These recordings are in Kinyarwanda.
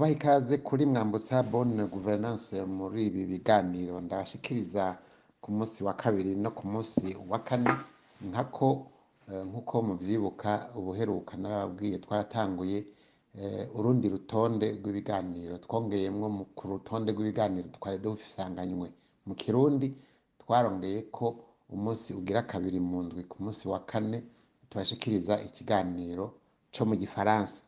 kubaha ikaze kuri mwambutsa bonne gouvernance muri ibi biganiro ndabashikiriza ku munsi wa kabiri no ku munsi wa kane nkako eh, nk'uko mubyibuka ubuheruka narababwiye twaratanguye eh, urundi rutonde rw'ibiganiro. Twongeyemwo mu- ku rutonde rw'ibiganiro twari dusanganywe mu kirundi twarongeye ko umunsi ugira kabiri mu ndwi ku munsi wa kane tubashikiriza ikiganiro co mu gifaransa.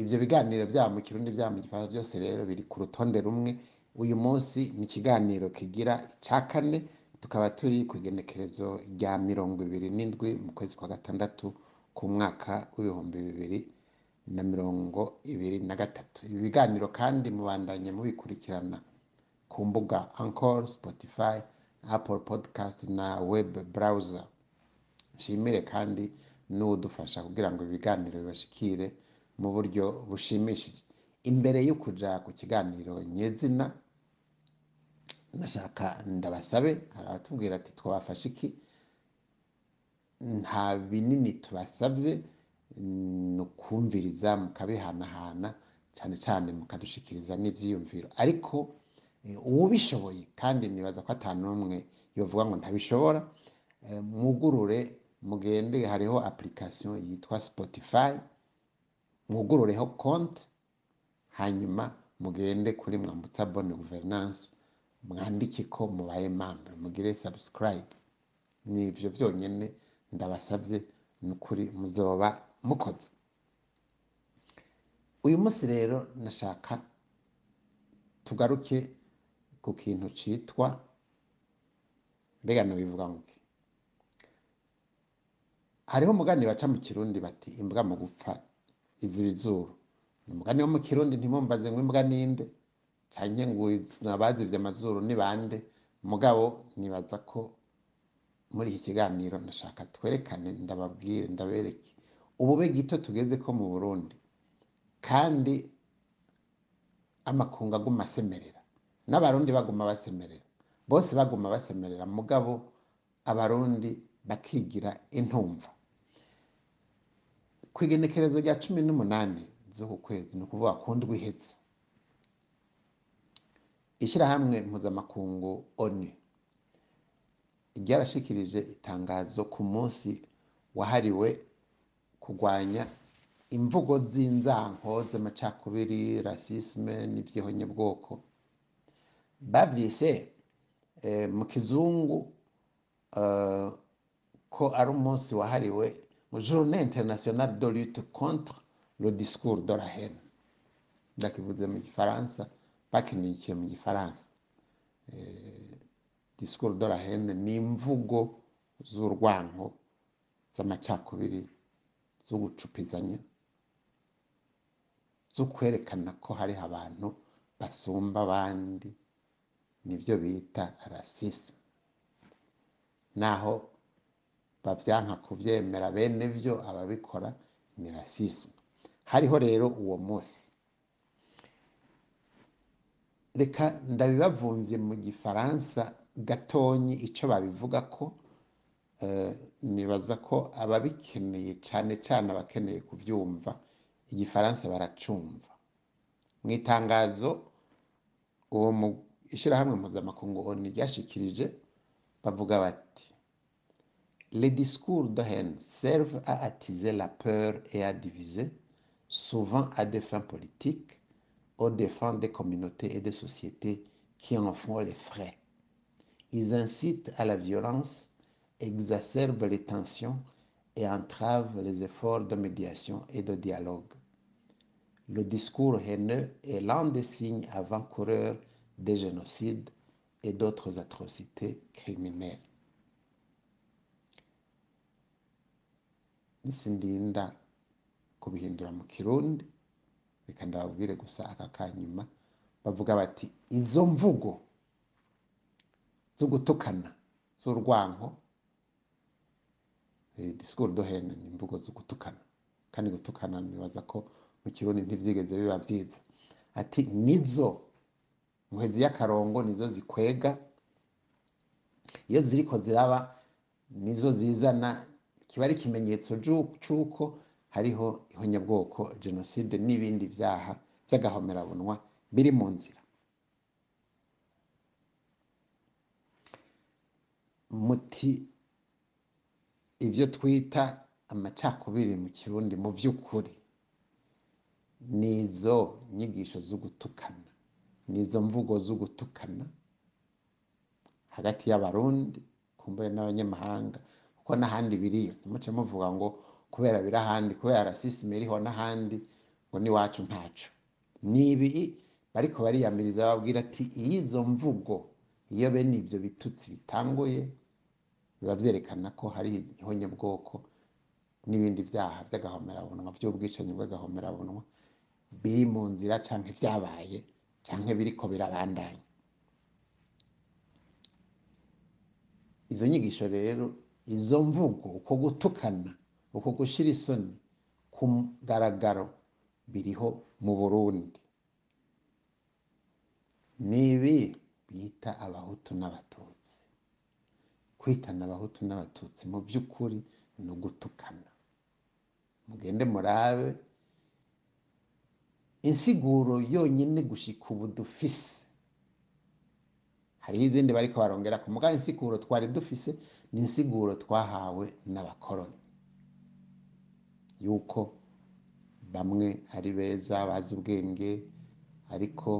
Ibyo biganiro byaba mu kirundi byaba mu gifaransa byose rero biri ku rutonde rumwe. Uyu munsi ni ikiganiro kigira icya kane tukaba turi ku igenekerezo rya mirongo ibiri n'indwi mu kwezi kwa gatandatu ku mwaka w'ibihumbi bibiri na mirongo ibiri na gatatu. Ibi biganiro kandi mubandanye mubikurikirana ku mbuga Anchor, Spotify, Apple Podcast na web browser. Nshimire kandi n'udufasha kugira ngo ibiganiro bibashikire. Mu buryo bushimishije. Imbere yo kuja ku kiganiro nyezina ndashaka ndabasabe hari abatubwira ati twabafashe iki? Nta binini tubasabye ni ukumviriza mukabihanahana cyane cyane mukadushikiriza n'ibyiyumviro ariko uwubishoboye kandi nibaza ko atanu n'umwe yovuga ngo ntabishobora eh, mwugurure mugende hariho application yitwa spotify mwugurureho konti. Hanyuma mugende kuri mwambutsa bonne gouvernance mwandike ko mubaye membre mugire subscribe. Ni ibyo byonyine ndabasabye ni ukuri muzoba mukoze. Uyu munsi rero nashaka tugaruke ku kintu cyitwa mbega bivuga ngo hariho umugani baca mu kirundi bati imbwa mu gupfa. Iziba izuru ni umugani wo mu kirundi ntimumbaze ngo imbwa ninde? Cyangwa ngo abazivye amazuru ni bande? Mugabo nibaza ko muri iki kiganiro ndashaka twerekane ndababwire ndabereke. Ubube gito tugeze ko mu burundi. Kandi amakungu aguma asemerera. N'abarundi baguma basemerera. Bose baguma basemerera. Mugabo abarundi bakigira intumva. Ku igenekerezo rya cumi n'umunani z'uku kwezi ni ukuvuga ku ndwi ihetse. Ishyirahamwe mpuzamakungu oni ryarashikirije itangazo ku munsi wahariwe kurwanya imvugo z'inzanko z'amacakubiri rasisme n'ibyihonyabwoko. Babyise eh, mu kizungu eh, ko ari umunsi wahariwe journée internationale de lutte contre le discours de la haine. Ndakivuze mu gifaransa bakinikiye mu gifaransa Eh, discours de la haine ni imvugo z'urwanko z'amacakubiri zo gucupizanya zo kwerekana ko hariho abantu basumba abandi ni byo bita rasisme naho bavyanka kuvyemera bene vyo ababikora ni rasisme hariho rero uwo munsi. Reka ndabibavumvye mu gifaransa gatonyi ico babivuga ko eh, nibaza ko ababikeneye cane cane abakeneye kuvyumva igifaransa baracumva. Mu itangazo uwo mu ishirahamwe mpuzamakungu oni ryashikirije bavuga bati Les discours de haine servent à attiser la peur et à diviser, souvent à des fins politiques, aux défenses des communautés et des sociétés qui en font les frais. Ils incitent à la violence, exacerbent les tensions et entravent les efforts de médiation et de dialogue. Le discours haineux est l'un des signes avant-coureurs des génocides et d'autres atrocités criminelles. Nisindinda kubihindura mu kirundi. Reka ndababwire gusa aka kanyuma. Bavuga bati izo mvugo zo gutukana z'urwanko eh, discours de haine ni imvugo zo gutukana kandi gutukana nibaza ko mu kirundi ntivyigeze biba vyiza. Ati nizo muhezi y'akarongo nizo zikwega. Iyo ziriko ziraba nizo zizana kiba ari ikimenyetso c'uko hariho ihonyabwoko jenoside n'ibindi byaha by'agahomerabunwa biri mu nzira. Muti ibyo twita amacakubiri mu kirundi mu by'ukuri ni izo nyigisho zo gutukana ni izo mvugo zo gutukana hagati y'abarundi kumbure n'abanyamahanga. Kuko n'ahandi biriyo ntimuce muvuga ngo kubera biri ahandi kubera rasisime iriho n'ahandi ngo n'iwacu ntaco ni ibi bariko bariyamiriza babwira ati izo mvugo iyo bene ibyo bitutsi bitanguye biba vyerekana ko hari ihonyabwoko n'ibindi byaha by'agahomerabunwa by'ubwicanyi bw'agahomerabunwa biri mu nzira canke vyabaye canke biriko birabandanya. Izo nyigisho rero izo mvugo uko gutukana uko gushira isoni ku mugaragaro biriho mu burundi. Nibi bita abahutu n'abatutsi. Kwitana abahutu n'abatutsi mu by'ukuri ni ugutukana. Mugende murabe insiguro yonyine gushika ubu dufise. Hariho izindi bariko barongera ku mugabo insiguro twari dufise ni insiguro twahawe n'abakoroni yuko bamwe ari beza bazi ubwenge ariko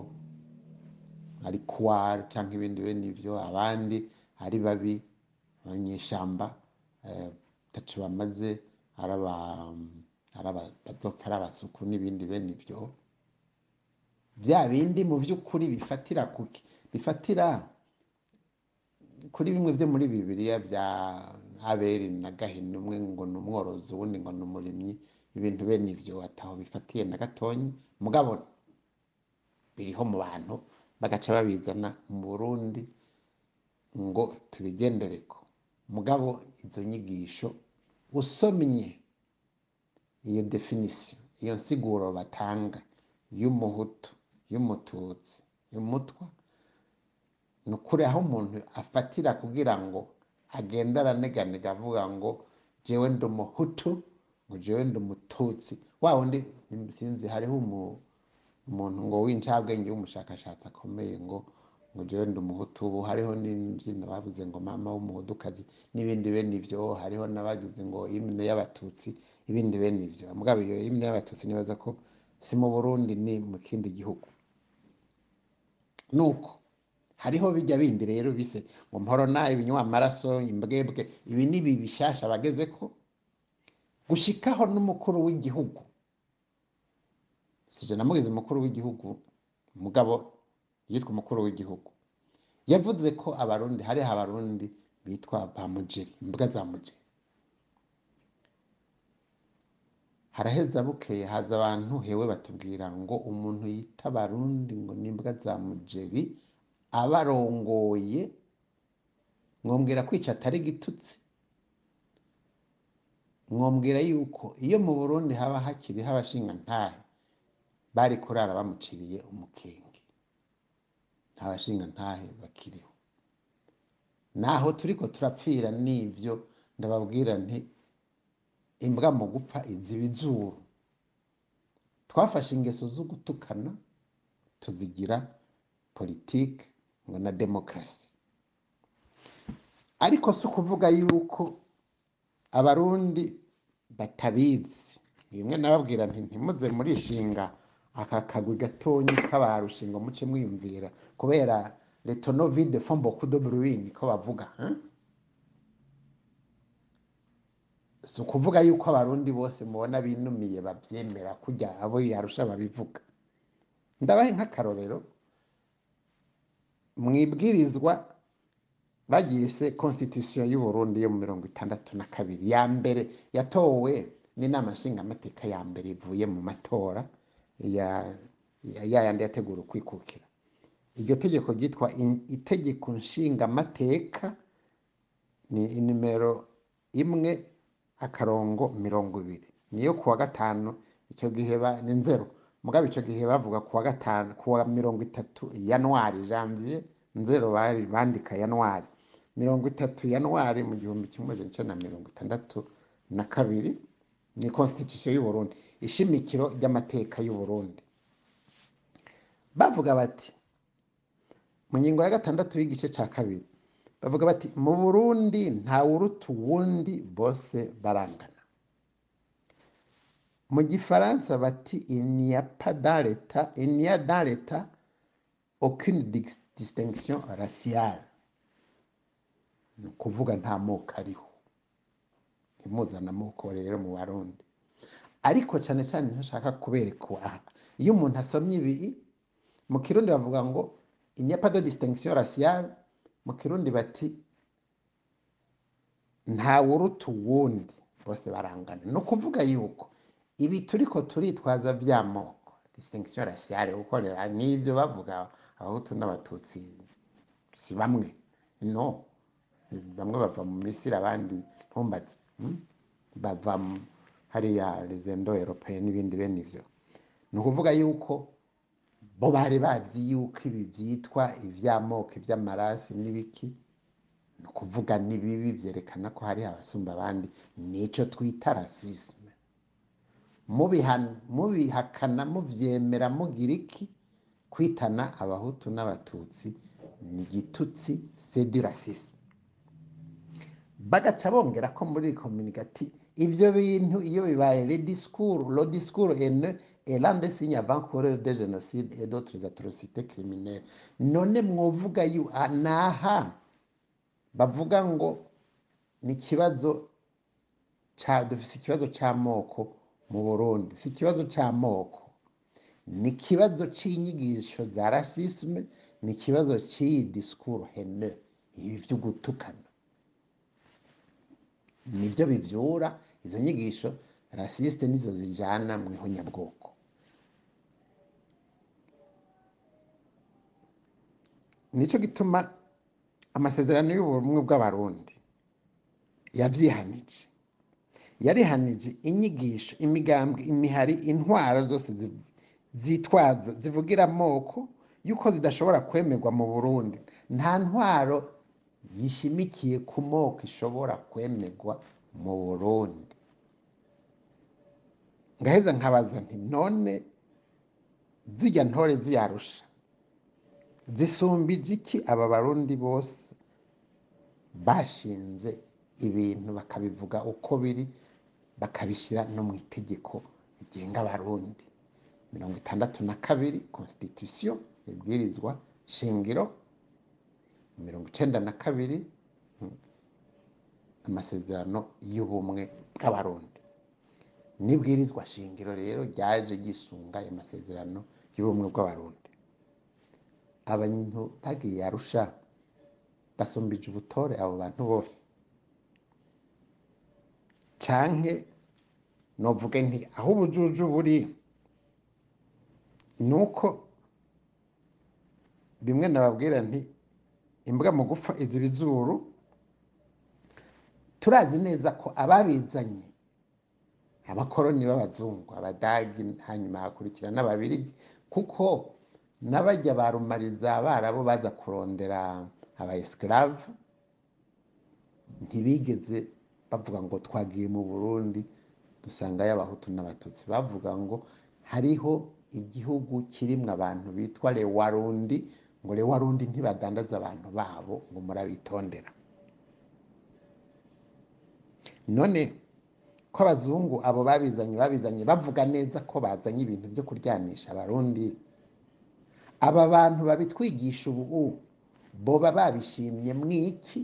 ari kuwari cyangwa ibindi bene ibyo abandi ari babi abanyeshamba taco bamaze bazopfa ari abasuku n'ibindi bene ibyo bya bindi mu by'ukuri bifatira kuki? Bifatira kuri bimwe byo muri bibiliya bya aberi na gahini umwe ngo ni umworozi uwundi ngo ni umurimyi ibintu bene ibyo ataho bifatiye na gatonyi mugabo biriho mu bantu bagaca babizana mu burundi ngo tubigendereko mugabo izo nyigisho usomye iyo definisiyo iyo nsiguro batanga y'umuhutu y'umututsi y'umutwa ni ukuri aho umuntu afatira kugira ngo agende araneganega avuga ngo jewe ndi umuhutu ngo jewe ndi umututsi. Wa wundi sinzi hariho umuntu ngo w'incabwenge w'umushakashatsi akomeye ngo ngo jewe ndi umuhutu ubu. Hariho n'imbyino bavuze ngo mama w'umuhudukazi. N'ibindi bene ibyo hariho n'abagize ngo imine y'abatutsi. Ibindi bene ibyo mugabo iyo imine y'abatutsi. Nibaza ko si mu burundi ni mu kindi gihugu. Nuko hariho bijya bindi rero bise ngo mporona ibinywa amaraso imbwebwe ibi ni ibi bishasha bageze ko gushikaho n'umukuru w'igihugu. Sije namugize umukuru w'igihugu mugabo yitwa umukuru w'igihugu. Yavuze ko abarundi hariho abarundi bitwa ba mujeri imbwa za mujeri. Haraheza bukeye haza abantu hewe batubwira ngo umuntu yita abarundi ngo n'imbwa za mujeri abarongoye mwombwira kwica atari gitutsi. Mwombwira yuko iyo mu burundi haba hakiriho abashinga ntahe bari kurara bamuciriye umukenge. Nta bashinga ntahe bakiriho. Naho turiko turapfira n'ivyo ndababwira nti imbwa mu gupfa iziba izuru twafashe ingeso zo gutukana tuzigira politike. Ngo na demokarasi ariko si ukuvuga yuko abarundi batabizi. Bimwe nababwira nti ntimuze murishinga aka kagwi gatonyi k'abarusha ngo muce mwiyumvira. Kubera letono vide fombo kudo bruwini ko bavuga si ukuvuga yuko abarundi bose mubona binumiye babyemera kujya abo yarusha babivuga. Ndabahe nk'akarorero. Mu ibwirizwa bagise constitution y'u Burundi yo mu mirongo itandatu na kabiri. Ya mbere yatowe n'inama nshingamateka ya mbere ivuye mu matora ya yayandi yategura ukwikukira. Iryo tegeko ryitwa itegeko nshingamateka ni nimero imwe akarongo mirongo ibiri. Niyo kuwa gatanu icyo gihe ni nzero mugabo icyo gihe bavuga kuwa gatanu kuwa mirongo itatu yanwari janvier nzero bandika yanwari mirongo itatu yanwari mu gihumbi kimwe magana cyenda mirongo itandatu na kabiri ni constitution y'u Burundi. Ishimikiro ry'amateka y'u Burundi. Bavuga bati mu ngingo ya gatandatu y'igice cya kabiri bavuga bati mu Burundi ntawuruta uwundi bose barangana. Mu gifaransa bati il n'y a pas dans l'état distinction raciale. Ni ukuvuga nta moko ariho. Ntimuzane amoko rero mu barundi. Ariko cyane cyane ntashaka kubereka aha iyo umuntu asomye ibi mu kirundi bavuga ngo il n'y a pas de distinction raciale mu kirundi bati ntawuruta uwundi. Bose barangana. Ni ukuvuga yuko ibi turiko turitwaza by'amoko distinction raciale gukorera n'ibyo bavuga. Abahutu n'abatutsi si bamwe. No. Bamwe bava mu misiri abandi ntumbaze mm? bava hariya rezendo europeye n'ibindi bene ivyo. Ni ukuvuga yuko bo bari bazi yuko ibi byitwa iby'amoko iby'amarasi n'ibiki? Ni ukuvuga n'ibibi byerekana ko hari abasumba abandi. Nicyo twita mubihan- mubihakana mubyemera mugira iki? Kwitana abahutu n'abatutsi ni igitutsi sedi rasisme bagaca bongera ko muri kominikati ivyo bintu iyo bibaye haineux est l'un des signes avant-coureurs de génocide et d'autres atrocités criminelles. None mwovuga yu ah, naha. Bavuga ngo ni ikibazo ca dufise ikibazo c'amoko mu Burundi si ikibazo c'amoko ni ikibazo c'inyigisho za rasisme ni ikibazo c'iyi discours haineux ibi vyo gutukana ni byo bivyura izo nyigisho rasiste nizo zijana mu ihonyabwoko. Nico gituma amasezerano y'ubumwe bw'abarundi yavyihanije. Yarihanije inyigisho imigambwe imihari intwaro zose zitwaza zivugira amoko yuko zidashobora kwemerwa mu burundi. Nta ntwaro yishimikiye ku moko ishobora kwemerwa mu burundi. Ngaheza nkabaza nti none zijya ntore ziyarusha? Zisumbije iki aba barundi bose? Bashinze ibintu bakabivuga uko biri bakabishyira no mu itegeko rigenga abarundi. Mirongo itandatu na kabiri constitution ibwirizwa shingiro mirongo icenda na kabiri mm, amasezerano y'ubumwe bw'abarundi. N'ibwirizwa shingiro rero ryaje gisunga ayo masezerano y'ubumwe bw'abarundi. Abantu bagiye arusha basumbije ubutore abo bantu bose. Canke novuge nti aho ubujuju buri? Nuko bimwe nababwira nti imbwa mu gupfa iziba izuru turazi neza ko ababizanye abakoroni b'abazungu abadagi hanyuma hakurikira n'ababirigi kuko n'abajya barumariza barabo baza kurondera aba esclave ntibigeze bavuga ngo twagiye mu burundi dusangayo abahutu n'abatutsi bavuga ngo hariho igihugu kirimwo abantu bitwa lewarundi ngo lewarundi ntibadandaza abantu babo ngo murabitondera. None ko abazungu abo babizanye babizanye bavuga neza ko bazanye ibintu byo kuryanisha abarundi. Aba bantu babitwigisha ubu boba babishimye mwiki?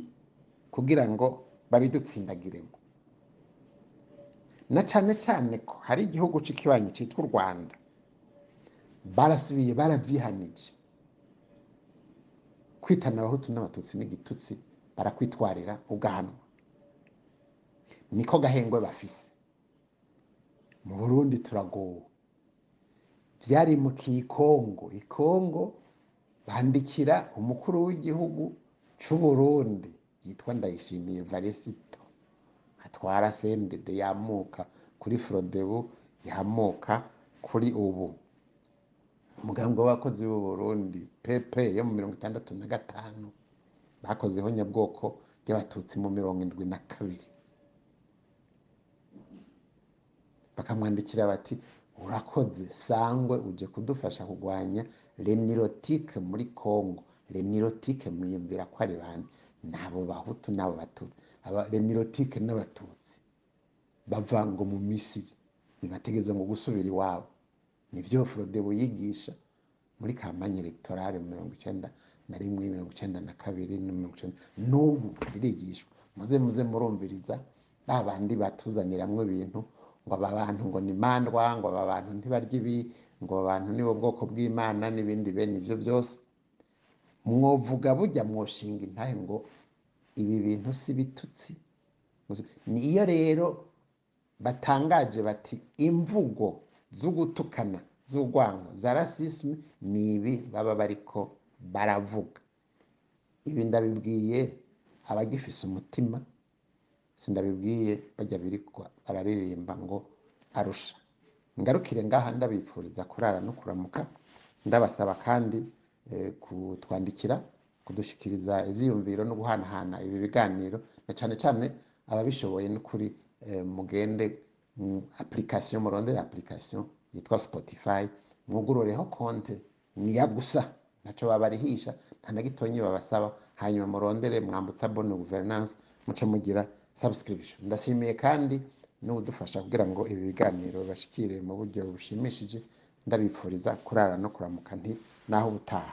Kugira ngo babidutsindagiremo. Na cyane cyane ko hari igihugu cy'ikibanyi cyitwa u rwanda. Barasubiye barabyihanije kwitana abahutu n'abatutsi n'igitutsi barakwitwarira ugahanwa niko gahengwe bafise. Mu burundi turagowe. Byarimukiye ikongo ikongo bandikira umukuru w'igihugu c'u Burundi yitwa ndayishimiye varisito. Atwara sendede yamuka kuri frodebu yamuka kuri ubu. Umugambi w'abakozi b'u Burundi pepe yo mu mirongo itandatu na gatanu bakozeho nyabwoko ry'abatutsi mu mirongo indwi na kabiri. Bakamwandikira bati urakoze sangwe uje kudufasha kurwanya renirotike muri congo. Renirotike mwiyumvira ko ari bande? Nabo bahutu n'abo batutsi. Aba renirotike n'abatutsi. Bava ngo mu misiri. Ntibategeze ngo gusubira iwabo. Ni byo forodebo yigisha muri kampanye elegtorale mirongo icyenda na rimwe mirongo icyenda na kabiri mirongo icyenda. N'ubu birigishwa. Muze muze murumviriza ba bandi batuzaniramwo ibintu ngo aba bantu ngo ni mandwa ngo aba bantu ntibarya ibi ngo aba bantu ni ubwoko bw'imana n'ibindi bene ibyo byose. Mwovuga bujya mwoshinga intahe ngo ibi bintu si bitutsi? Niyo rero batangaje bati imvugo zo gutukana z'urwango za rasisme ni ibi baba bariko baravuga. Ibi ndabibwiye abagifise umutima sindabibwiye bajya birikwa bararirimba ngo arusha. Ngarukire ngaha ndabipfuriza kurara no kuramuka ndabasaba kandi eh, kutwandikira kudushikiriza ivyiyumviro no guhanahana ibi biganiro na cane cane ababishoboye n'ukuri eh, mugende mu application murondere application yitwa Spotify. Mwugurureho konte niya gusa ntaco babarihisha. Nta na gitonyi babasaba. Hanyuma murondere mwambutsa bonne gouvernance muce mugira subscription. Ndashimiye kandi n'udufasha kugira ngo ibi biganiro bashikire mu buryo bushimishije. Ndabipfuriza kurara no kuramuka nti naho ubutaha.